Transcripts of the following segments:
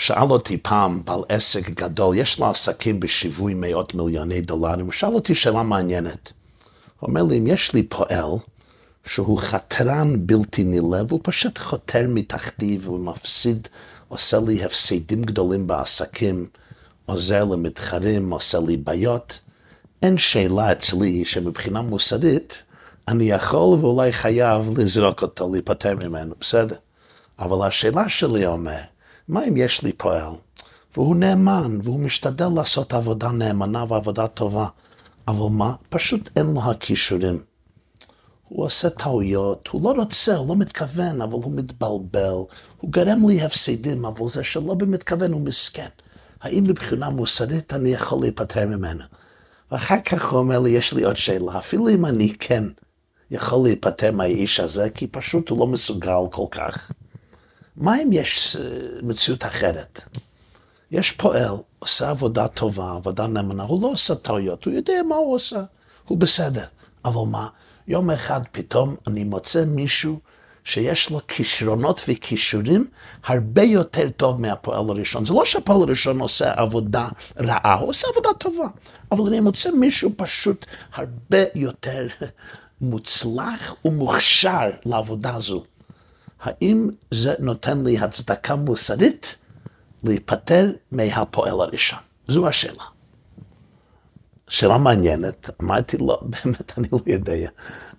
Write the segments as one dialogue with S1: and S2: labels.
S1: שאל אותי פעם בעל עסק גדול, יש לו עסקים בשיווי מאות מיליוני דולרים, הוא שאל אותי שאלה מעניינת. הוא אומר לי, אם יש לי פועל שהוא חתרן בלתי נלאה, והוא פשוט חותר מתחתי והוא מפסיד, עושה לי הפסדים גדולים בעסקים, עוזר למתחרים, עושה לי בעיות, אין שאלה אצלי שמבחינה מוסרית, אני יכול ואולי חייב לזרוק אותו, להיפטר ממנו, בסדר. אבל השאלה שלי אומר, מה אם יש לי פועל, והוא נאמן, והוא משתדל לעשות עבודה נאמנה ועבודה טובה, אבל מה? פשוט אין לו הכישורים. הוא עושה טעויות, הוא לא רוצה, הוא לא מתכוון, אבל הוא מתבלבל. הוא גרם לי הפסדים, אבל זה שלא במתכוון הוא מסכן. האם מבחינה מוסרית אני יכול להיפטר ממנו? ואחר כך הוא אומר לי, יש לי עוד שאלה, אפילו אם אני כן יכול להיפטר מהאיש הזה, כי פשוט הוא לא מסוגל כל כך. מה אם יש אה, מציאות אחרת? יש פועל, עושה עבודה טובה, עבודה נאמנה, הוא לא עושה טעויות, הוא יודע מה הוא עושה, הוא בסדר. אבל מה, יום אחד פתאום אני מוצא מישהו שיש לו כישרונות וכישורים הרבה יותר טוב מהפועל הראשון. זה לא שהפועל הראשון עושה עבודה רעה, הוא עושה עבודה טובה. אבל אני מוצא מישהו פשוט הרבה יותר מוצלח ומוכשר לעבודה הזו. האם זה נותן לי הצדקה מוסרית להיפטר מהפועל הראשון? זו השאלה. שאלה מעניינת, אמרתי לו, לא, באמת אני לא יודע,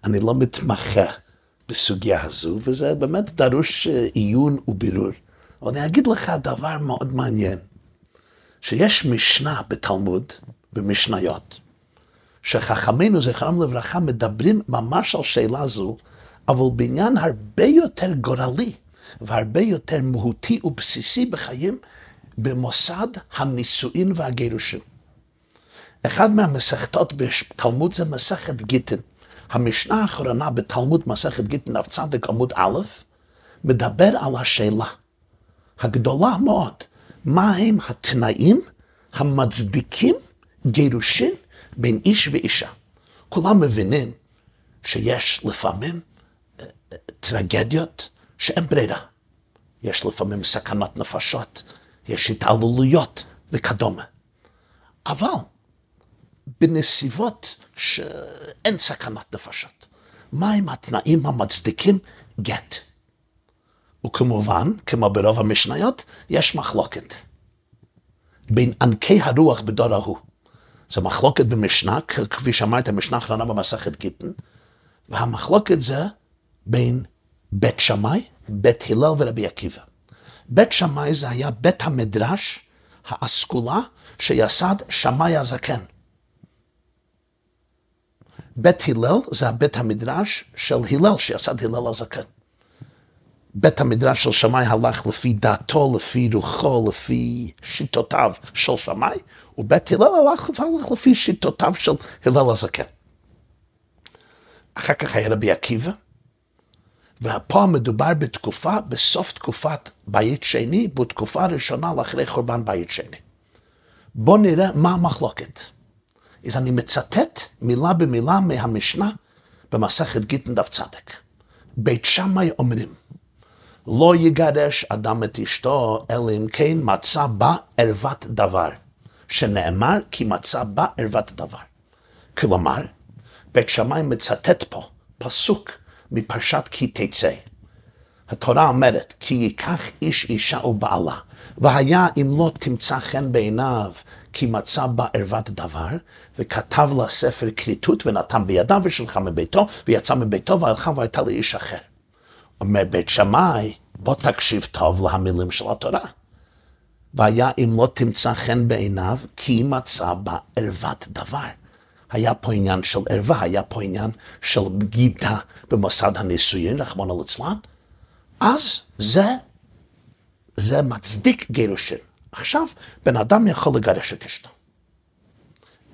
S1: אני לא מתמחה בסוגיה הזו, וזה באמת דרוש אה, עיון ובירור. אבל אני אגיד לך דבר מאוד מעניין, שיש משנה בתלמוד, במשניות, שחכמינו, זכרם לברכה, מדברים ממש על שאלה זו, אבל בעניין הרבה יותר גורלי והרבה יותר מהותי ובסיסי בחיים, במוסד הנישואין והגירושין. אחד מהמסכתות בתלמוד זה מסכת גיטין. המשנה האחרונה בתלמוד מסכת גיטין, דף עמוד א', מדבר על השאלה הגדולה מאוד, מה הם התנאים המצדיקים גירושין בין איש ואישה. כולם מבינים שיש לפעמים טרגדיות שאין ברירה. יש לפעמים סכנת נפשות, יש התעללויות וכדומה. אבל בנסיבות שאין סכנת נפשות. מהם התנאים המצדיקים גט? וכמובן, כמו ברוב המשניות, יש מחלוקת בין ענקי הרוח בדור ההוא. זו מחלוקת במשנה, כפי שאמרת, המשנה האחרונה במסכת גיטין, והמחלוקת זה בין בית שמאי, בית הלל ורבי עקיבא. בית שמאי זה היה בית המדרש האסכולה שיסד שמאי הזקן. בית הלל זה הבית המדרש של הלל, שיסד הלל הזקן. בית המדרש של שמאי הלך לפי דעתו, לפי רוחו, לפי שיטותיו של שמאי, ובית הלל הלך, הלך לפי שיטותיו של הלל הזקן. אחר כך היה רבי עקיבא, ופה מדובר בתקופה, בסוף תקופת בית שני, בתקופה הראשונה לאחרי חורבן בית שני. בואו נראה מה המחלוקת. אז אני מצטט מילה במילה מהמשנה במסכת גיטין דף צדק. בית שמאי אומרים, לא יגרש אדם את אשתו, אלא אם כן מצא בה ערוות דבר, שנאמר כי מצא בה ערוות דבר. כלומר, בית שמאי מצטט פה פסוק מפרשת כי תצא. התורה אומרת, כי ייקח איש אישה ובעלה, והיה אם לא תמצא חן בעיניו, כי מצא בה ערוות דבר, וכתב לה ספר כריתות ונתן בידיו ושלחה מביתו, ויצא מביתו והלכה והייתה לאיש אחר. אומר בית שמאי, בוא תקשיב טוב למילים של התורה. והיה אם לא תמצא חן בעיניו, כי מצא בה ערוות דבר. היה פה עניין של ערווה, היה פה עניין של בגידה במוסד הנישואין, רחמנא ליצלן. אז זה, זה מצדיק גירושין. עכשיו, בן אדם יכול לגרש את אשתו.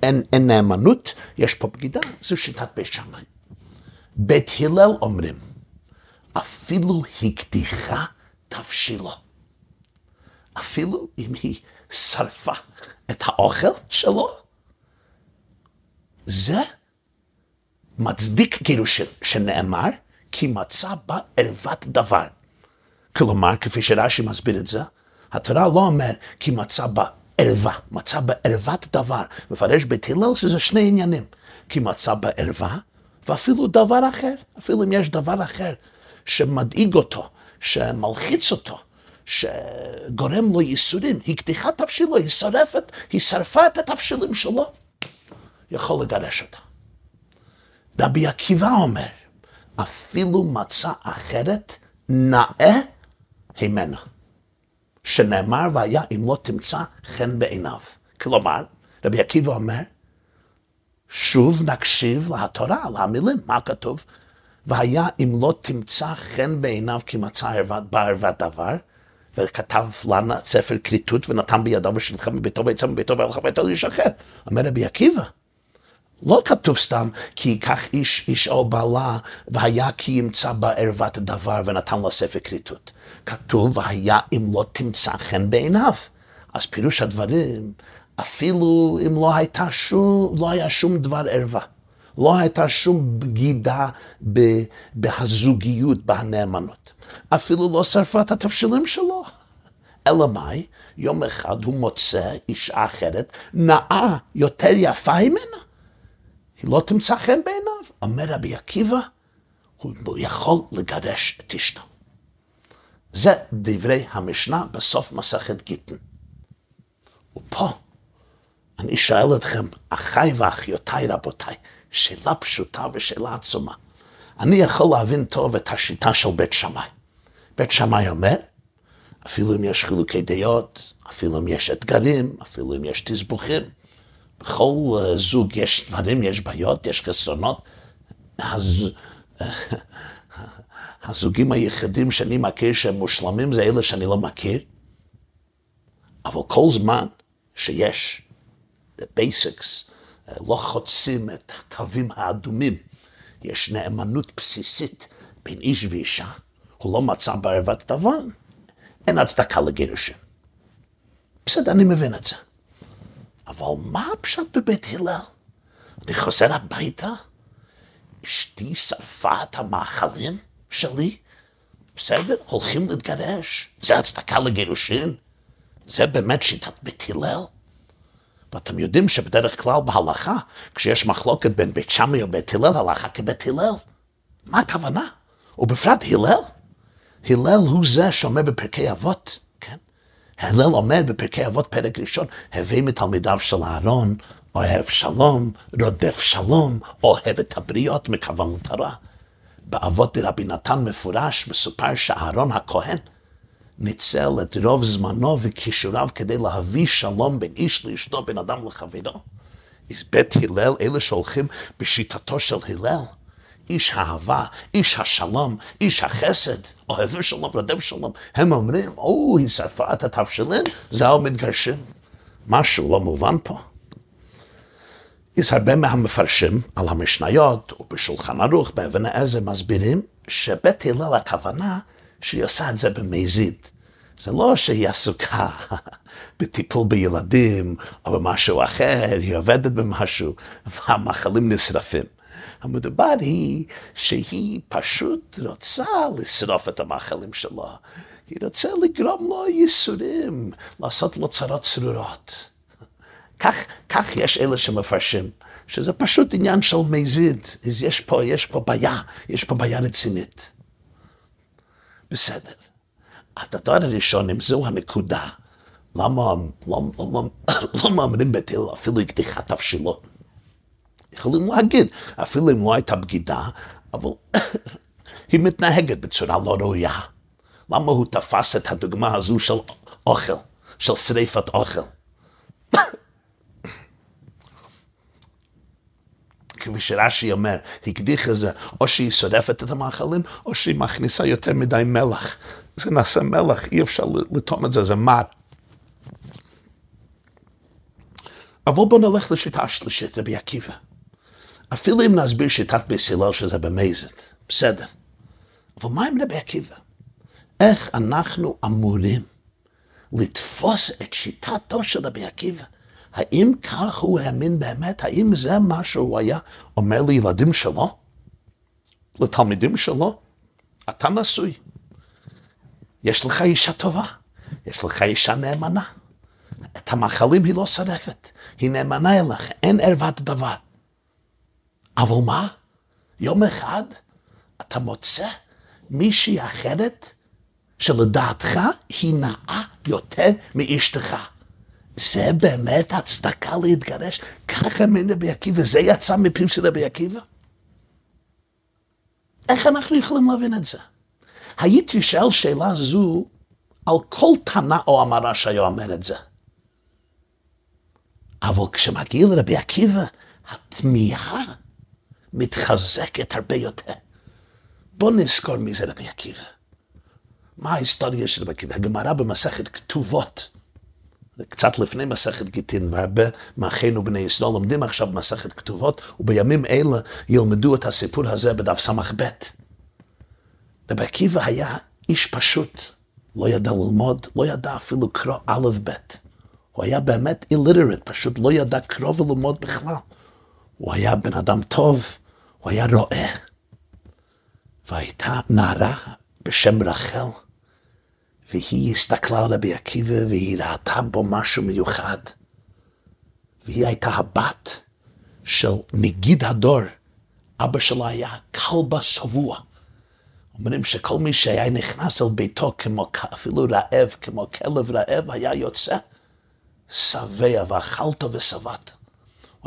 S1: אין, אין נאמנות, יש פה בגידה, זו שיטת בית שמאי. בית הלל אומרים, אפילו הקדיחה תבשילו. אפילו אם היא שרפה את האוכל שלו, זה מצדיק גירושין, שנאמר, כי מצא בה ערוות דבר. כלומר, כפי שרש"י מסביר את זה, התורה לא אומר כי מצא בה ערווה, מצא בערוות דבר. מפרש בית הלל שזה שני עניינים. כי מצא בערווה, ואפילו דבר אחר, אפילו אם יש דבר אחר שמדאיג אותו, שמלחיץ אותו, שגורם לו ייסורים, היא קדיחת תבשילו, היא שרפת, היא שרפה את התבשילים שלו, יכול לגרש אותה. רבי עקיבא אומר, אפילו מצא אחרת נאה הימנה. שנאמר והיה אם לא תמצא חן בעיניו. כלומר, רבי עקיבא אומר, שוב נקשיב לתורה, למילים, מה כתוב? והיה אם לא תמצא חן בעיניו כי מצא בערוות דבר, וכתב לנו ספר כריתות ונתן בידיו ושלחה מביתו ויצא מביתו והלכה ביתו לאיש אחר. אומר רבי עקיבא, לא כתוב סתם כי ייקח איש איש או בעלה והיה כי ימצא בערוות דבר ונתן לו ספר כריתות. כתוב והיה אם לא תמצא חן בעיניו. אז פירוש הדברים, אפילו אם לא הייתה שום, לא היה שום דבר ערווה. לא הייתה שום בגידה בהזוגיות, בהנאמנות. אפילו לא שרפה את התבשילים שלו. אלא מאי? יום אחד הוא מוצא אישה אחרת, נאה יותר יפה ממנה. היא לא תמצא חן בעיניו. אומר רבי עקיבא, הוא יכול לגרש את אשתו. זה דברי המשנה בסוף מסכת גיטין. ופה אני שואל אתכם, אחיי ואחיותיי רבותיי, שאלה פשוטה ושאלה עצומה. אני יכול להבין טוב את השיטה של בית שמאי. בית שמאי אומר, אפילו אם יש חילוקי דעות, אפילו אם יש אתגרים, אפילו אם יש תסבוכים, בכל uh, זוג יש דברים, יש בעיות, יש חסרונות. הז... הזוגים היחידים שאני מכיר שהם מושלמים זה אלה שאני לא מכיר. אבל כל זמן שיש the basics, אה, לא חוצים את הקווים האדומים, יש נאמנות בסיסית בין איש ואישה, הוא לא מצא בערוות דבר, אין הצדקה לגירושים. בסדר, אני מבין את זה. אבל מה הפשט בבית הלל? אני חוזר הביתה, אשתי שרפה את המאכלים שלי, בסדר, הולכים להתגרש, זה הצדקה לגירושין? זה באמת שיטת בית הלל? ואתם יודעים שבדרך כלל בהלכה, כשיש מחלוקת בין בית שמאי ובית הלל, הלכה כבית הלל. מה הכוונה? ובפרט הלל. הלל הוא זה שאומר בפרקי אבות? הלל אומר בפרקי אבות, פרק ראשון, הווי מתלמידיו של אהרון, אוהב שלום, רודף שלום, אוהב את הבריות, מכוון מטרה. באבות דרבי נתן מפורש, מסופר שאהרון הכהן, ניצל את רוב זמנו וכישוריו כדי להביא שלום בין איש לאשתו, בין אדם לחברו. אז בית הלל, אלה שהולכים בשיטתו של הלל, איש האהבה, איש השלום, איש החסד, אוהב שלום, רודף שלום, הם אומרים, או, היא שרפה את התבשילין, זהו מתגרשים. משהו לא מובן פה. אז הרבה מהמפרשים על המשניות ובשולחן ערוך באבן העזר מסבירים שבית הלל הכוונה שהיא עושה את זה במזיד. זה לא שהיא עסוקה בטיפול בילדים או במשהו אחר, היא עובדת במשהו והמאכלים נשרפים. המדובר היא שהיא פשוט רוצה לשרוף את המאכלים שלו. היא רוצה לגרום לו ייסורים, לעשות לו צרות צרורות. כך, כך יש אלה שמפרשים, שזה פשוט עניין של מזיד. אז יש פה, יש פה בעיה, יש פה בעיה רצינית. בסדר. הדבר הראשון, אם זו הנקודה, למה, למה, למה, למה אומרים בתל אפילו הקדיחה תבשילו? יכולים להגיד, אפילו אם לא הייתה בגידה, אבל היא מתנהגת בצורה לא ראויה. למה הוא תפס את הדוגמה הזו של אוכל, של שריפת אוכל? כפי שרש"י אומר, הקדיחה זה או שהיא שורפת את המאכלים, או שהיא מכניסה יותר מדי מלח. זה נעשה מלח, אי אפשר לטום את זה, זה מר. אבל בואו נלך לשיטה השלישית, רבי עקיבא. אפילו אם נסביר שיטת בית הלל שזה במזת, בסדר. אבל מה עם רבי עקיבא? איך אנחנו אמורים לתפוס את שיטתו של רבי עקיבא? האם כך הוא האמין באמת? האם זה מה שהוא היה אומר לילדים שלו? לתלמידים שלו? אתה נשוי. יש לך אישה טובה. יש לך אישה נאמנה. את המאכלים היא לא שרפת, היא נאמנה אליך, אין ערוות דבר. אבל מה? יום אחד אתה מוצא מישהי אחרת שלדעתך היא נאה יותר מאשתך. זה באמת הצדקה להתגרש? ככה מרבי עקיבא, זה יצא מפיו של רבי עקיבא? איך אנחנו יכולים להבין את זה? הייתי שואל שאלה זו על כל טענה או אמרה שהיה אומר את זה. אבל כשמגיע לרבי עקיבא, התמיהה מתחזקת הרבה יותר. בואו נזכור מי זה רבי עקיבא. מה ההיסטוריה של רבי עקיבא? הגמרא במסכת כתובות, קצת לפני מסכת גיטין, והרבה מאחינו בני ישראל לומדים עכשיו מסכת כתובות, ובימים אלה ילמדו את הסיפור הזה בדף ס"ב. רבי עקיבא היה איש פשוט, לא ידע ללמוד, לא ידע אפילו קרוא א' ב'. הוא היה באמת אילליטרט, פשוט לא ידע קרוא וללמוד בכלל. הוא היה בן אדם טוב, הוא היה רועה. והייתה נערה בשם רחל, והיא הסתכלה על רבי עקיבא והיא ראתה בו משהו מיוחד. והיא הייתה הבת של נגיד הדור. אבא שלה היה כלבה שבוע. אומרים שכל מי שהיה נכנס אל ביתו כמו אפילו רעב, כמו כלב רעב, היה יוצא שבע ואכלת ושבעת.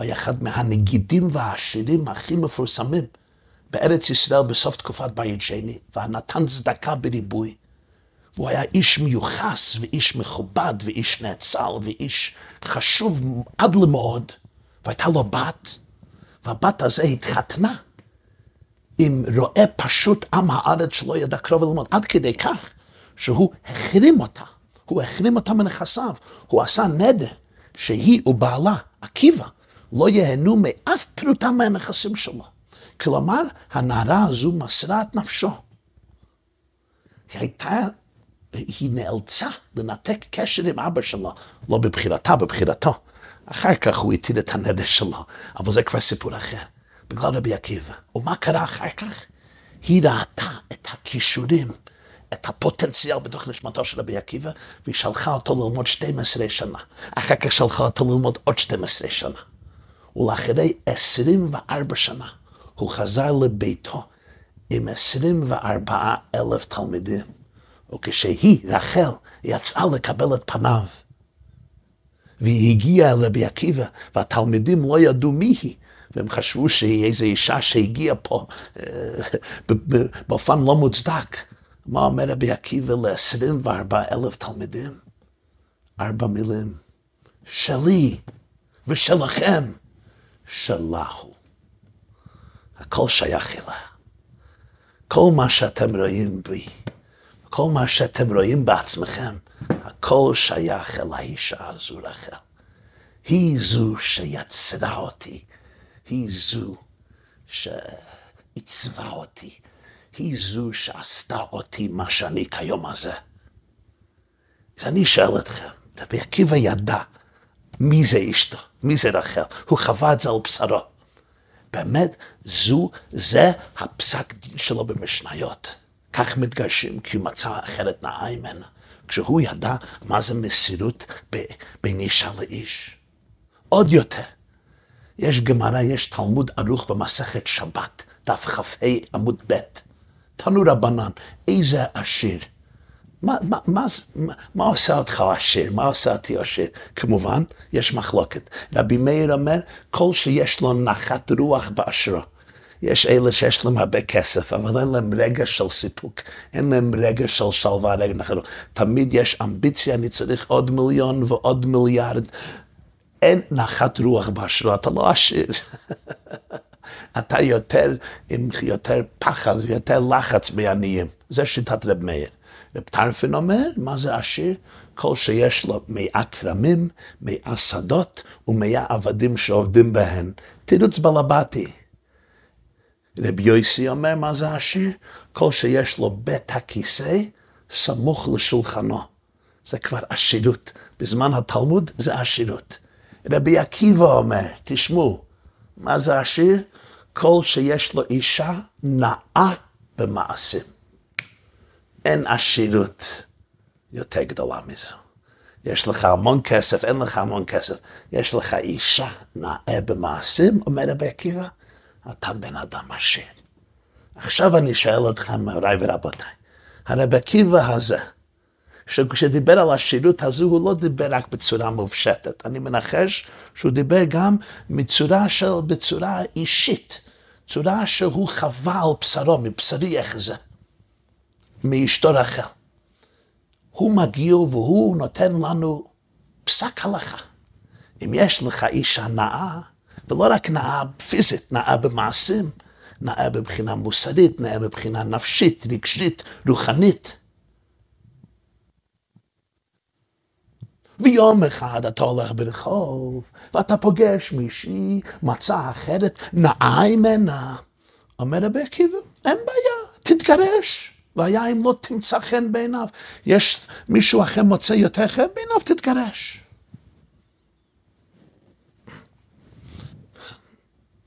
S1: הוא היה אחד מהנגידים והעשירים הכי מפורסמים בארץ ישראל בסוף תקופת בית שני, ונתן צדקה בריבוי. והוא היה איש מיוחס ואיש מכובד ואיש נאצל ואיש חשוב עד למאוד, והייתה לו בת, והבת הזו התחתנה עם רועה פשוט עם הארץ שלא ידע קרוב ללמוד, עד כדי כך שהוא החרים אותה, הוא החרים אותה מנכסיו, הוא עשה נדר שהיא ובעלה, עקיבא, לא ייהנו מאף פרוטה מהנכסים שלו. כלומר, הנערה הזו מסרה את נפשו. היא הייתה, היא נאלצה לנתק קשר עם אבא שלה, לא בבחירתה, בבחירתו. אחר כך הוא הטיל את הנדר שלו, אבל זה כבר סיפור אחר. בגלל רבי עקיבא. ומה קרה אחר כך? היא ראתה את הכישורים, את הפוטנציאל בתוך נשמתו של רבי עקיבא, והיא שלחה אותו ללמוד 12 שנה. אחר כך שלחה אותו ללמוד עוד 12 שנה. ולאחרי 24 שנה הוא חזר לביתו עם 24 אלף תלמידים. וכשהיא, רחל, יצאה לקבל את פניו, והיא הגיעה אל רבי עקיבא, והתלמידים לא ידעו מי היא, והם חשבו שהיא איזו אישה שהגיעה פה אה, באופן לא מוצדק. מה אומר רבי עקיבא ל-24 אלף תלמידים? ארבע מילים, שלי ושלכם, שלהו. הכל שייך אליה. כל מה שאתם רואים בי, כל מה שאתם רואים בעצמכם, הכל שייך אל האישה הזו רחל. היא זו שיצרה אותי, היא זו שעיצבה אותי, היא זו שעשתה אותי מה שאני כיום הזה. אז אני שואל אתכם, רבי עקיבא ידע מי זה אשתו, מי זה רחל, הוא חווה את זה על בשרו. באמת, זו, זה הפסק דין שלו במשניות. כך מתגרשים, כי הוא מצא אחרת נאה ממנה. כשהוא ידע מה זה מסירות בין אישה לאיש. עוד יותר, יש גמרא, יש תלמוד ערוך במסכת שבת, דף כ"ה עמוד ב', תנו רבנן, איזה עשיר. מה, מה, מה, מה, עושה אותך עשיר? מה עושה אותי עשיר? כמובן, יש מחלוקת. רבי מאיר אומר, כל שיש לו נחת רוח באשרו. יש אלה שיש להם הרבה כסף, אבל אין להם רגע של סיפוק, אין להם רגע של שלווה, רגע נחת רוח. תמיד יש אמביציה, אני צריך עוד מיליון ועוד מיליארד. אין נחת רוח באשרו, אתה לא עשיר. אתה יותר עם יותר פחד ויותר לחץ מעניים. זה שיטת רב מאיר. רב טרפין אומר, מה זה עשיר? כל שיש לו מאה כרמים, מאה שדות ומאה עבדים שעובדים בהן. תירוץ בלבתי. רב יויסי אומר, מה זה עשיר? כל שיש לו בית הכיסא סמוך לשולחנו. זה כבר עשירות. בזמן התלמוד זה עשירות. רבי עקיבא אומר, תשמעו, מה זה עשיר? כל שיש לו אישה נאה במעשים. אין עשירות יותר גדולה מזה. יש לך המון כסף, אין לך המון כסף. יש לך אישה נאה במעשים, אומר רבי עקיבא, אתה בן אדם עשיר. עכשיו אני שואל אתכם, מוריי ורבותיי, הרבי עקיבא הזה, שכשדיבר על השירות הזו, הוא לא דיבר רק בצורה מופשטת. אני מנחש שהוא דיבר גם מצורה של, בצורה אישית, צורה שהוא חווה על בשרו, מבשרי איך זה, מאשתו רחל. הוא מגיע והוא נותן לנו פסק הלכה. אם יש לך אישה נאה, ולא רק נאה פיזית, נאה במעשים, נאה מבחינה מוסרית, נאה מבחינה נפשית, רגשית, רוחנית. ויום אחד אתה הולך ברחוב, ואתה פוגש מישהי, מצא אחרת, נאה ממנה. אומר רבי עקיבא, אין בעיה, תתגרש. והיה אם לא תמצא חן בעיניו. יש מישהו אחר מוצא יותר חן בעיניו, תתגרש.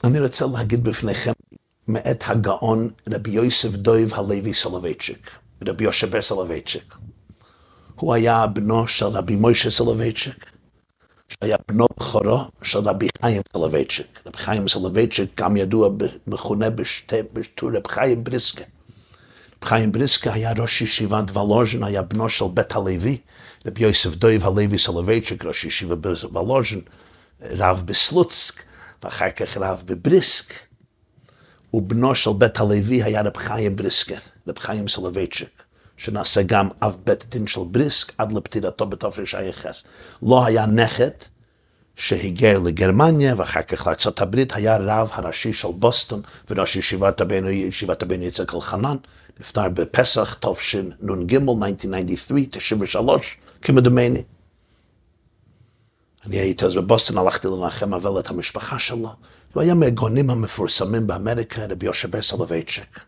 S1: אני רוצה להגיד בפניכם מאת הגאון רבי יוסף דוב הלוי סולובייצ'יק, רבי יושע בער סולובייצ'יק. הוא היה בנו של רבי מוישה סולובייצ'יק, שהיה בנו בכורו של רבי חיים סולובייצ'יק. רבי חיים סולובייצ'יק גם ידוע, מכונה בשטור רבי חיים בריסקר. חיים בריסקר היה ראש ישיבת וולוז'ין, היה בנו של בית הלוי, רבי יוסף דויב הלוי סולובייצ'יק, ראש ישיבה בוולוז'ין, רב בסלוצק, ואחר כך רב בבריסק. ובנו של בית הלוי היה רב חיים בריסקר, רב חיים סולובייצ'יק. שנעשה גם אב בית דין של בריסק עד לפטירתו בתרע"ח. לו היה נכד שהיגר לגרמניה ואחר כך לארצות הברית, היה רב הראשי של בוסטון וראש ישיבת הבן יצחק אלחנן, נפטר בפסח תשנ"ג, 1993, 93, כמדומני. אני הייתי אז בבוסטון, הלכתי לנחם אבל את המשפחה שלו. הוא היה מהגאונים המפורסמים באמריקה, רבי יושב סולובייצ'ק,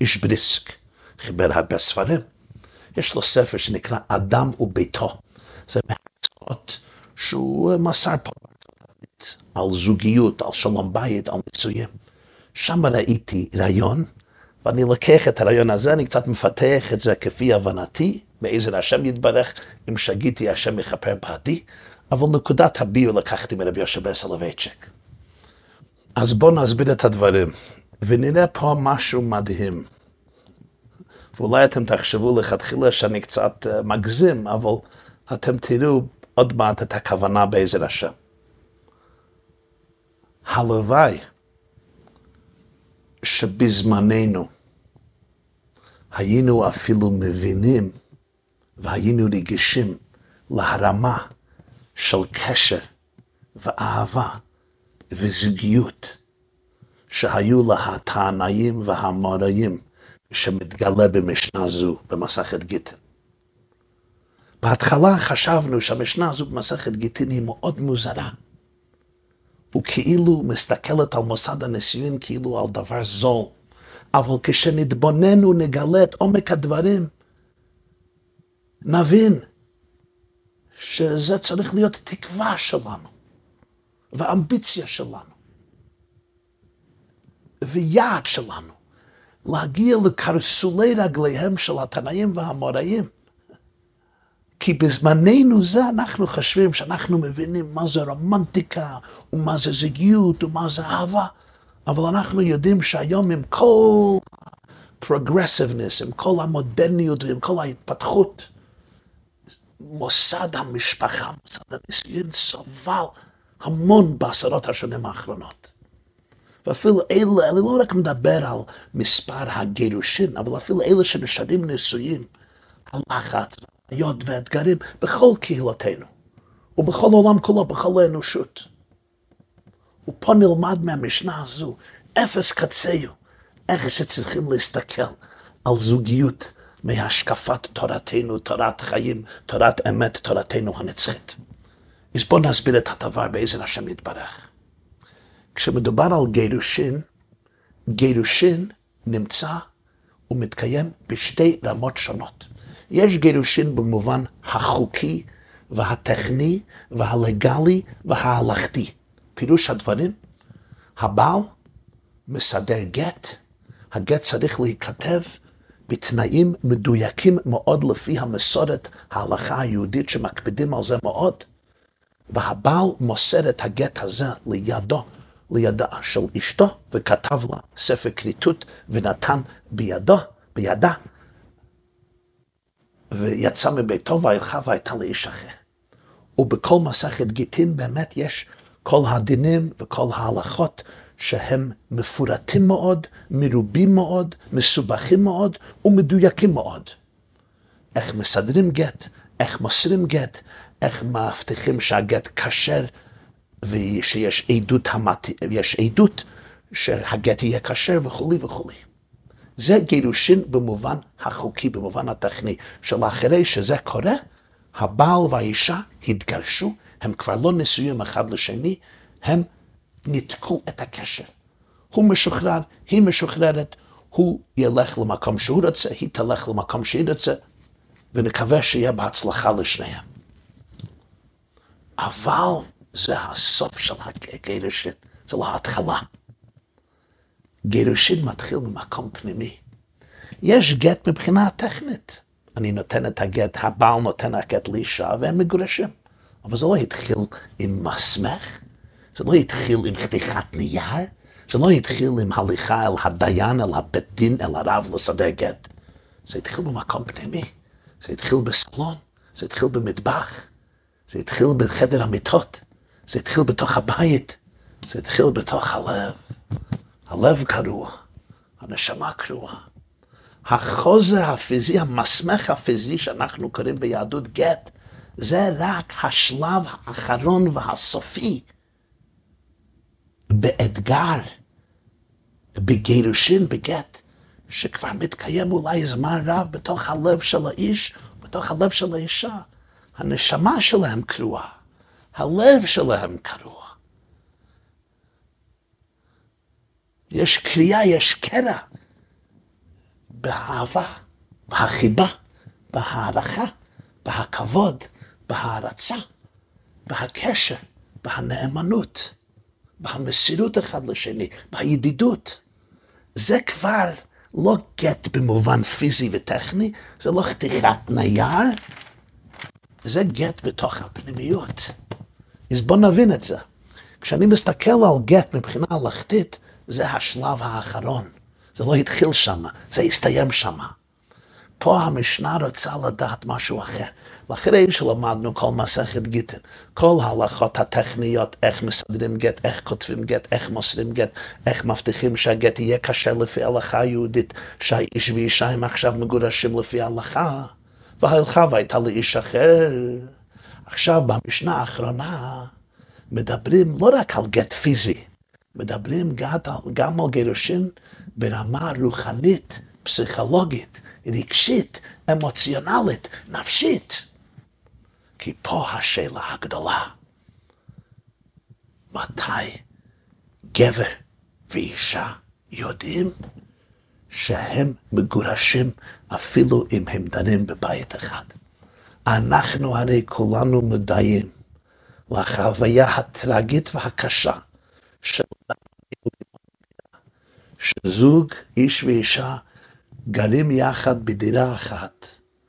S1: איש בריסק. חיבר הרבה ספרים. יש לו ספר שנקרא אדם וביתו. זה מהצעות שהוא מסר פה על זוגיות, על שלום בית, על מצויים. שם ראיתי רעיון, ואני לוקח את הרעיון הזה, אני קצת מפתח את זה כפי הבנתי, בעזר השם יתברך, אם שגיתי השם יכפר בעדי, אבל נקודת הביור לקחתי מרבי יושב סולובייצ'יק. אז בואו נסביר את הדברים, ונראה פה משהו מדהים. ואולי אתם תחשבו לכתחילה שאני קצת אה, מגזים, אבל אתם תראו עוד מעט את הכוונה בעזר השם. הלוואי שבזמננו היינו אפילו מבינים והיינו רגישים להרמה של קשר ואהבה וזוגיות שהיו לה התענאים והאמוראים שמתגלה במשנה זו במסכת גיטין. בהתחלה חשבנו שהמשנה הזו במסכת גיטין היא מאוד מוזרה. וכאילו מסתכלת על מוסד הנישואין כאילו על דבר זול. אבל כשנתבונן ונגלה את עומק הדברים, נבין שזה צריך להיות תקווה שלנו, ואמביציה שלנו, ויעד שלנו. להגיע לקרסולי רגליהם של התנאים והאמוראים. כי בזמננו זה אנחנו חושבים שאנחנו מבינים מה זה רומנטיקה, ומה זה זוגיות, ומה זה אהבה, אבל אנחנו יודעים שהיום עם כל progressiveness, עם כל המודרניות ועם כל ההתפתחות, מוסד המשפחה, מוסד הנישואין סבל המון בעשרות השנים האחרונות. ואפילו אלה, אני לא רק מדבר על מספר הגירושין, אבל אפילו אלה שנשארים נשואים, הלחץ, בעיות ואתגרים בכל קהילתנו, ובכל העולם כולו, בכל האנושות. ופה נלמד מהמשנה הזו, אפס קצהו, איך שצריכים להסתכל על זוגיות מהשקפת תורתנו, תורת חיים, תורת אמת, תורתנו הנצחית. אז בואו נסביר את הדבר בעזר השם יתברך. כשמדובר על גירושין, גירושין נמצא ומתקיים בשתי רמות שונות. יש גירושין במובן החוקי והטכני והלגלי וההלכתי. פירוש הדברים, הבעל מסדר גט, הגט צריך להיכתב בתנאים מדויקים מאוד לפי המסורת ההלכה היהודית שמקפידים על זה מאוד. והבעל מוסר את הגט הזה לידו, לידה של אשתו, וכתב לה ספר כריתות ונתן בידו, בידה, ויצא מביתו והלכה והייתה לאיש אחר. ובכל מסכת גיטין באמת יש כל הדינים וכל ההלכות שהם מפורטים מאוד, מרובים מאוד, מסובכים מאוד ומדויקים מאוד. איך מסדרים גט, איך מוסרים גט, איך מבטיחים שהגט כשר ושיש עדות, המת... עדות שהגט יהיה כשר וכולי וכולי. זה גירושין במובן החוקי, במובן הטכני, של אחרי שזה קורה, הבעל והאישה התגרשו, הם כבר לא נשואים אחד לשני, הם ניתקו את הקשר. הוא משוחרר, היא משוחררת, הוא ילך למקום שהוא רוצה, היא תלך למקום שהיא רוצה, ונקווה שיהיה בהצלחה לשניהם. אבל זה הסוף של הגירושין, זה לא ההתחלה. גירושין מתחיל ממקום פנימי. יש גט מבחינה טכנית. אני נותן את הגט, הבעל נותן הגט לאישה והם מגורשים. אבל זה לא התחיל עם מסמך, זה לא התחיל עם חתיכת נייר, זה לא התחיל עם הליכה אל הדיין, אל הבית דין, אל הרב לסדר גט. זה התחיל במקום פנימי, זה התחיל בסלון, זה התחיל במטבח, זה התחיל בחדר המיטות, זה התחיל בתוך הבית, זה התחיל בתוך הלב. הלב קרוע, הנשמה קרועה. החוזה הפיזי, המסמך הפיזי שאנחנו קוראים ביהדות גט, זה רק השלב האחרון והסופי באתגר, בגירושין, בגט, שכבר מתקיים אולי זמן רב בתוך הלב של האיש, בתוך הלב של האישה. הנשמה שלהם קרועה, הלב שלהם קרוע. יש קריאה, יש קרע באהבה, בהחיבה, בהערכה, בהכבוד, בהערצה, בהקשר, בהנאמנות, במסירות אחד לשני, בידידות. זה כבר לא גט במובן פיזי וטכני, זה לא חתיכת נייר, זה גט בתוך הפנימיות. אז בואו נבין את זה. כשאני מסתכל על גט מבחינה הלכתית, זה השלב האחרון. זה לא התחיל שם, זה הסתיים שם. פה המשנה רוצה לדעת משהו אחר. ואחרי שלמדנו כל מסכת גיטין, כל ההלכות הטכניות, איך מסדרים גט, איך כותבים גט, איך מוסרים גט, איך מבטיחים שהגט יהיה קשה לפי ההלכה היהודית, שהאיש ואישה הם עכשיו מגורשים לפי ההלכה, וההלכה והייתה לאיש אחר. עכשיו, במשנה האחרונה, מדברים לא רק על גט פיזי, מדברים גם על גירושין ברמה רוחנית, פסיכולוגית, רגשית, אמוציונלית, נפשית. כי פה השאלה הגדולה, מתי גבר ואישה יודעים שהם מגורשים אפילו אם הם דנים בבית אחד. אנחנו הרי כולנו מודעים לחוויה הטרגית והקשה של שזוג, איש ואישה, גרים יחד בדירה אחת,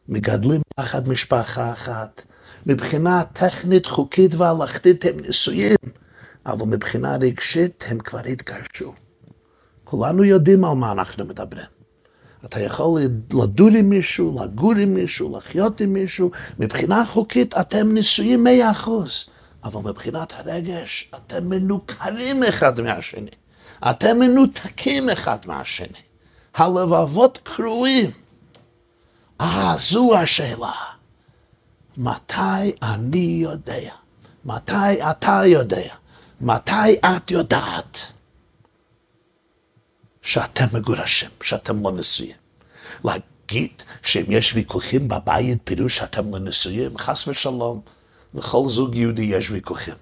S1: מגדלים יחד משפחה אחת. מבחינה טכנית, חוקית והלכתית הם נשואים, אבל מבחינה רגשית הם כבר התגרשו. כולנו יודעים על מה אנחנו מדברים. אתה יכול לדור עם מישהו, לגור עם מישהו, לחיות עם מישהו, מבחינה חוקית אתם נשואים מאה אחוז, אבל מבחינת הרגש אתם מנוכרים אחד מהשני. אתם מנותקים אחד מהשני. הלבבות קרועים. אה, זו השאלה. מתי אני יודע? מתי אתה יודע? מתי את יודעת שאתם מגורשים, שאתם לא נשואים? להגיד שאם יש ויכוחים בבית, פירוש שאתם לא נשואים, חס ושלום, לכל זוג יהודי יש ויכוחים.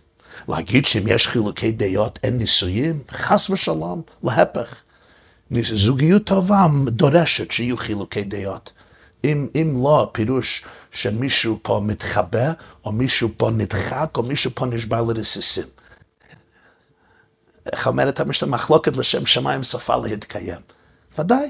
S1: להגיד שאם יש חילוקי דעות אין נישואים, חס ושלום, להפך. זוגיות טובה דורשת שיהיו חילוקי דעות. אם, אם לא, הפירוש שמישהו פה מתחבא, או מישהו פה נדחק, או מישהו פה נשבר לרסיסים. איך אומרת המשנה, מחלוקת לשם שמיים סופה להתקיים. ודאי.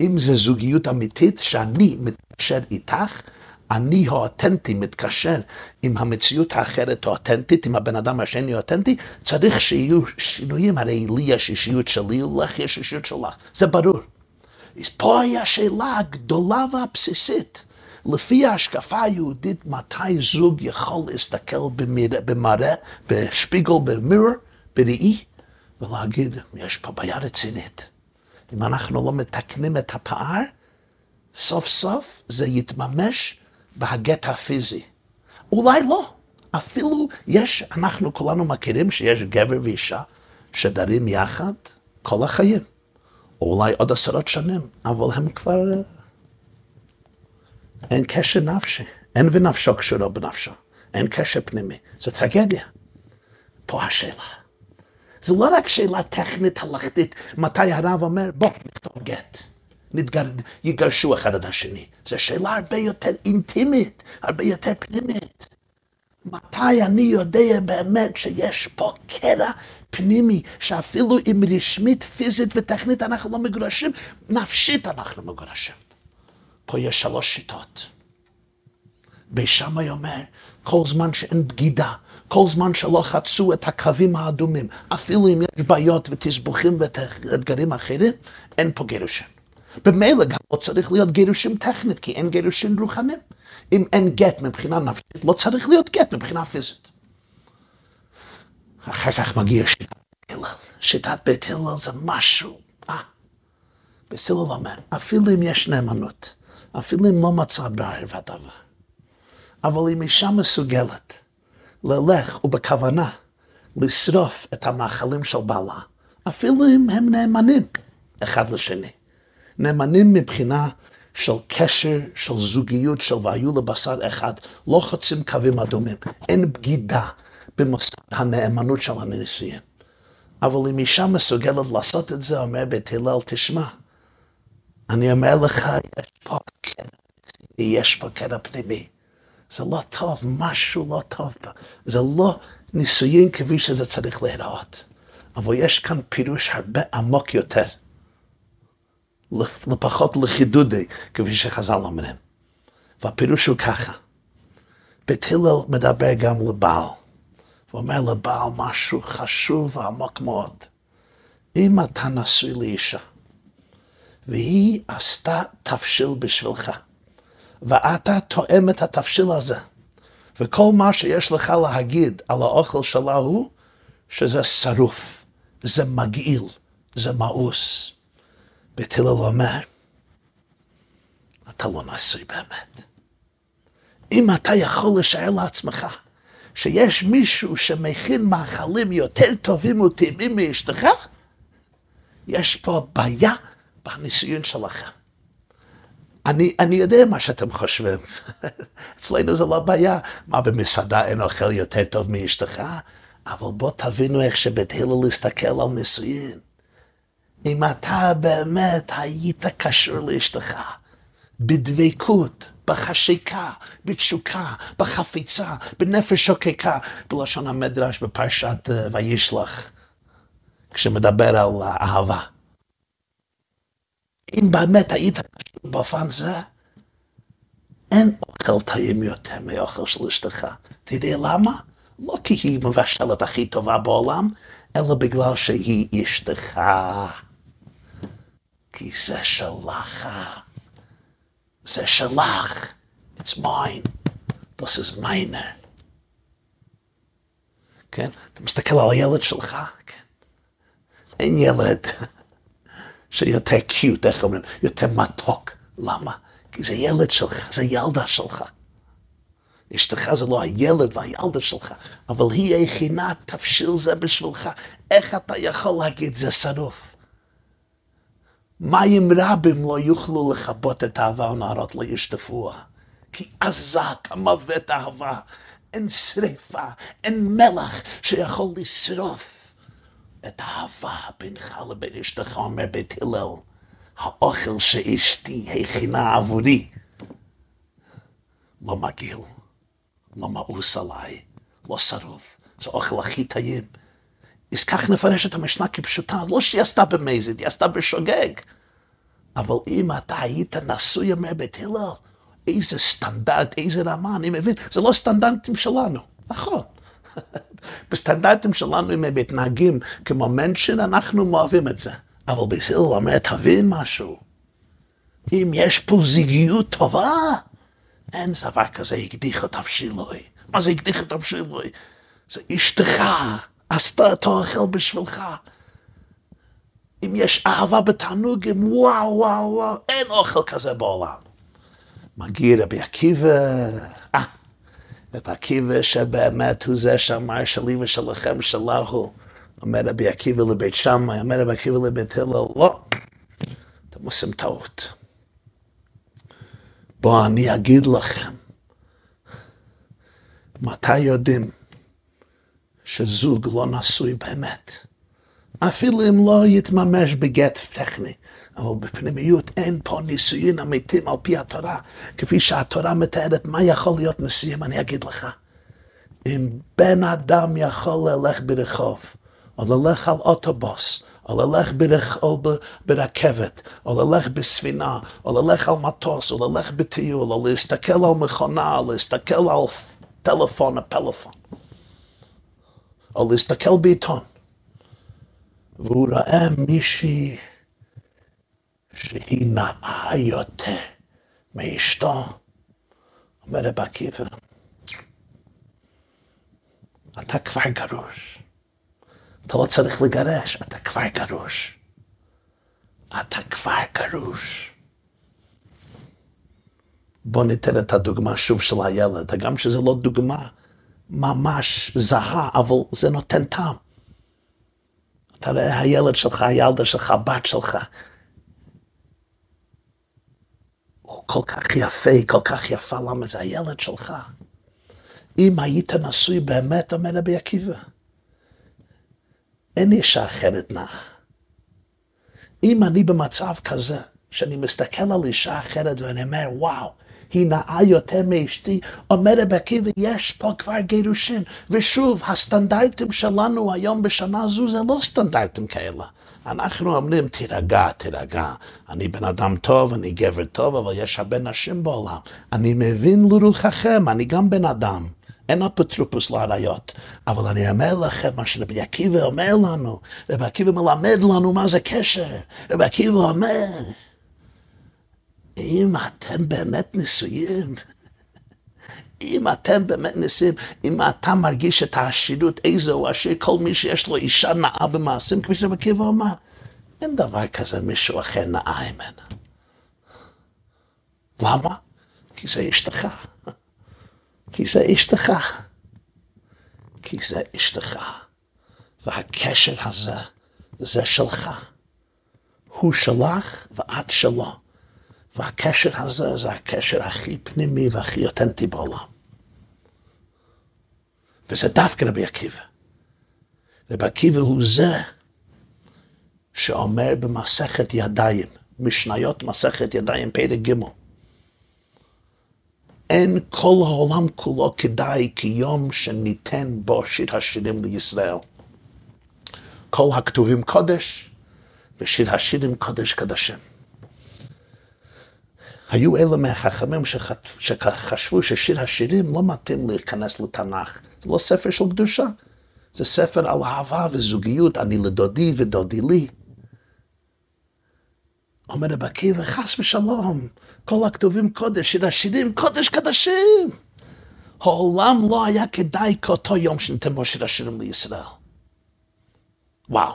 S1: אם זה זוגיות אמיתית, שאני מתקשר איתך, אני האותנטי מתקשר עם המציאות האחרת האותנטית, עם הבן אדם השני האותנטי, צריך שיהיו שינויים, הרי לי יש אישיות שלי, לך יש אישיות שלך, זה ברור. אז פה היה השאלה הגדולה והבסיסית. לפי ההשקפה היהודית, מתי זוג יכול להסתכל במראה, בשפיגל, במירור, בראי, ולהגיד, יש פה בעיה רצינית. אם אנחנו לא מתקנים את הפער, סוף סוף זה יתממש בהגט הפיזי. אולי לא. אפילו יש, אנחנו כולנו מכירים שיש גבר ואישה שדרים יחד כל החיים. או אולי עוד עשרות שנים, אבל הם כבר... אין קשר נפשי, אין ונפשו קשורה בנפשו, אין קשר פנימי. זו טרגדיה. פה השאלה. זו לא רק שאלה טכנית הלכתית, מתי הרב אומר, בוא, נכתוב גט. נתגר... יגרשו אחד את השני. זו שאלה הרבה יותר אינטימית, הרבה יותר פנימית. מתי אני יודע באמת שיש פה קרע פנימי, שאפילו אם רשמית, פיזית וטכנית אנחנו לא מגורשים, נפשית אנחנו מגורשים. פה יש שלוש שיטות. בשמאי אומר, כל זמן שאין בגידה, כל זמן שלא חצו את הקווים האדומים, אפילו אם יש בעיות ותסבוכים ואתגרים אחרים, אין פה גירושים. במילא גם לא צריך להיות גירושים טכנית, כי אין גירושים רוחניים. אם אין גט מבחינה נפשית, לא צריך להיות גט מבחינה פיזית. אחר כך מגיע שיטת הלל. שיטת בית הלל זה משהו, אה, בסילול אומר, אפילו אם יש נאמנות, אפילו אם לא מצא בערב הדבר, אבל אם אישה מסוגלת ללך ובכוונה לשרוף את המאכלים של בעלה, אפילו אם הם נאמנים אחד לשני. נאמנים מבחינה של קשר, של זוגיות, של והיו לבשר אחד, לא חוצים קווים אדומים, אין בגידה במוסד הנאמנות של הנישואים. אבל אם אישה מסוגלת לעשות את זה, אומר בית הלל, תשמע, אני אומר לך, יש פה קטע, יש פה קטע פנימי. זה לא טוב, משהו לא טוב. זה לא נישואים כפי שזה צריך להיראות. אבל יש כאן פירוש הרבה עמוק יותר. לפחות לחידודי, כפי שחז"ל אומרים. והפירוש הוא ככה, בית הלל מדבר גם לבעל, ואומר לבעל משהו חשוב ועמוק מאוד. אם אתה נשוי לאישה, והיא עשתה תבשיל בשבילך, ואתה תואם את התבשיל הזה, וכל מה שיש לך להגיד על האוכל שלה הוא שזה שרוף, זה מגעיל, זה מאוס. בית הלל אומר, אתה לא נשוי באמת. אם אתה יכול לשער לעצמך שיש מישהו שמכין מאכלים יותר טובים וטעימים מאשתך, יש פה בעיה בניסיון שלכם. אני, אני יודע מה שאתם חושבים. אצלנו זה לא בעיה. מה, במסעדה אין אוכל יותר טוב מאשתך? אבל בואו תבינו איך שבית הלל הסתכל על נישואין. אם אתה באמת היית קשור לאשתך, בדבקות, בחשיקה, בתשוקה, בחפיצה, בנפש שוקקה, בלשון המדרש בפרשת אה, וישלח, כשמדבר על אהבה. אם באמת היית קשור באופן זה, אין אוכל טעים יותר מאוכל של אשתך. אתה יודע למה? לא כי היא מבשלת הכי טובה בעולם, אלא בגלל שהיא אשתך. כי זה שלך. זה שלך. It's mine. Das ist meine. כן? אתה מסתכל על הילד שלך, כן? אין ילד שיותר קיוט, איך אומרים? יותר מתוק. למה? כי זה ילד שלך, זה ילדה שלך. אשתך זה לא הילד והילדה שלך, אבל היא הכינה תבשיל זה בשבילך. איך אתה יכול להגיד זה שרוף? מים רבים לא יוכלו לכבות את האהבה ונערות לא ישטפוה. כי עזת המוות אהבה. אין שריפה, אין מלח שיכול לשרוף את האהבה בינך לבין אשתך, אומר בית הלל. האוכל שאשתי הכינה עבורי לא מגעיל, לא מאוס עליי, לא שרוף. זה אוכל הכי טעים. אז כך נפרש את המשנה כפשוטה, לא שהיא עשתה במזיד, היא עשתה בשוגג. אבל אם אתה היית נשוי, אומר בית הלל, איזה סטנדרט, איזה רמה, אני מבין, זה לא סטנדרטים שלנו, נכון. בסטנדרטים שלנו, אם הם מתנהגים כמו מנשן, אנחנו אוהבים את זה. אבל בית הלל אומר, תבין משהו. אם יש פה זוגיות טובה, אין דבר כזה, הקדיח את אבשילוי. מה זה הקדיח את אבשילוי? זה אשתך, עשתה את האוכל בשבילך. אם יש אהבה בתענוגים, וואו, וואו, וואו, אין אוכל כזה בעולם. מגיע רבי עקיבא, אה, רבי עקיבא שבאמת הוא זה שאמר שלי ושלכם שלהו. אומר רבי עקיבא לבית שמאי, אומר רבי עקיבא לבית הלל, לא, אתם עושים טעות. בואו אני אגיד לכם, מתי יודעים שזוג לא נשוי באמת? אפילו אם לא יתממש בגט טכני, אבל בפנימיות אין פה נישואים אמיתיים על פי התורה, כפי שהתורה מתארת מה יכול להיות נישואים, אני אגיד לך. אם בן אדם יכול ללך ברחוב, או ללך על אוטובוס, או ללך. או ברכבת, או ללך בספינה, או ללך על מטוס, או ללך בטיול, או להסתכל על מכונה, או להסתכל על טלפון או פלאפון, או להסתכל בעיתון. והוא ראה מישהי שהיא נאה יותר מאשתו, אומר רב עקיבא, אתה כבר גרוש. אתה לא צריך לגרש, אתה כבר גרוש. אתה כבר גרוש. בוא ניתן את הדוגמה שוב של הילד, גם שזה לא דוגמה ממש זהה, אבל זה נותן טעם. אתה רואה הילד שלך, הילדה שלך, הבת שלך, הוא כל כך יפה, כל כך יפה, למה זה הילד שלך? אם היית נשוי באמת, אומר רבי עקיבא, אין אישה אחרת נאה. אם אני במצב כזה, שאני מסתכל על אישה אחרת ואני אומר, וואו, היא נאה יותר מאשתי, אומר רבי עקיבא, יש פה כבר גירושין. ושוב, הסטנדרטים שלנו היום בשנה זו זה לא סטנדרטים כאלה. אנחנו אומרים, תירגע, תירגע, אני בן אדם טוב, אני גבר טוב, אבל יש הרבה נשים בעולם. אני מבין לרוחכם, אני גם בן אדם. אין אפוטרופוס לעריות. אבל אני אומר לכם מה שרבי עקיבא אומר לנו, רבי עקיבא מלמד לנו מה זה קשר. רבי עקיבא אומר, אם אתם באמת נשואים, אם אתם באמת נשואים, אם אתה מרגיש את העשירות, איזה הוא עשיר, כל מי שיש לו אישה נאה במעשים, כפי שרבי עקיבא אמר, אין דבר כזה מישהו אחר נאה ממנה. למה? כי זה אשתך. כי זה אשתך. כי זה אשתך. והקשר הזה, זה שלך. הוא שלך ואת שלו. והקשר הזה זה הקשר הכי פנימי והכי אותנטי בעולם. וזה דווקא רבי עקיבא. רבי עקיבא הוא זה שאומר במסכת ידיים, משניות מסכת ידיים פרק ג' אין כל העולם כולו כדאי כיום שניתן בו שיר השירים לישראל. כל הכתובים קודש, ושיר השירים קודש קדשים. היו אלה מהחכמים שחשבו ששיר השירים לא מתאים להיכנס לתנ"ך. זה לא ספר של קדושה, זה ספר על אהבה וזוגיות, אני לדודי ודודי לי. אומר רב עקיבא, חס ושלום, כל הכתובים קודש, שיר השירים קודש קדשים. העולם לא היה כדאי כאותו יום שניתן בו שיר השירים לישראל. וואו,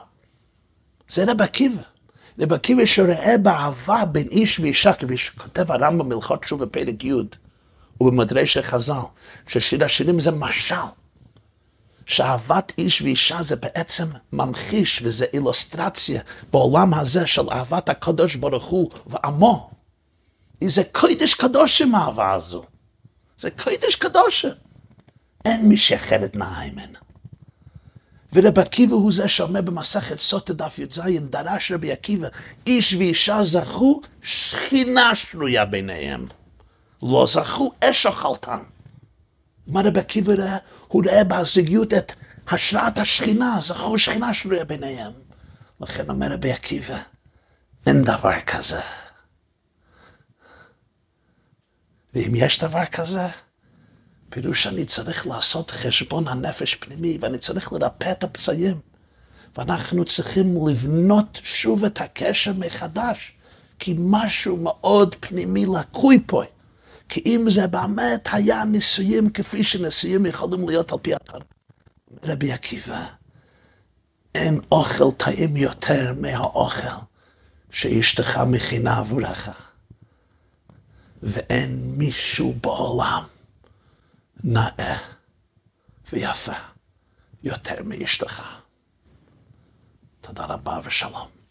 S1: זה רב עקיבא. רב עקיבא שרואה באהבה בין איש ואישה, כפי שכותב הרמב"ם בהלכות תשובה בפרק י' ובמדרשי חז"ל, ששיר השירים זה משל. שאהבת איש ואישה זה בעצם ממחיש וזה אילוסטרציה בעולם הזה של אהבת הקדוש ברוך הוא ועמו. זה קודש קדוש עם האהבה הזו. זה קודש קדוש. אין מי שאחרת נאה ממנה. ורב עקיבא הוא זה שאומר במסכת סוטה דף י"ז, דרש רבי עקיבא, איש ואישה זכו, שכינה שנויה ביניהם. לא זכו, אש אכלתם. מה רבי עקיבא ראה? הוא ראה בהזוגיות את השראת השכינה, זכו שכינה שנויה ביניהם. לכן אומר רבי עקיבא, אין דבר כזה. ואם יש דבר כזה, פירוש שאני צריך לעשות חשבון הנפש פנימי, ואני צריך לרפא את הפצעים. ואנחנו צריכים לבנות שוב את הקשר מחדש, כי משהו מאוד פנימי לקוי פה. כי אם זה באמת היה ניסויים כפי שניסויים יכולים להיות על פי התורה. רבי עקיבא, אין אוכל טעים יותר מהאוכל שאשתך מכינה עבורך. ואין מישהו בעולם נאה ויפה יותר מאשתך. תודה רבה ושלום.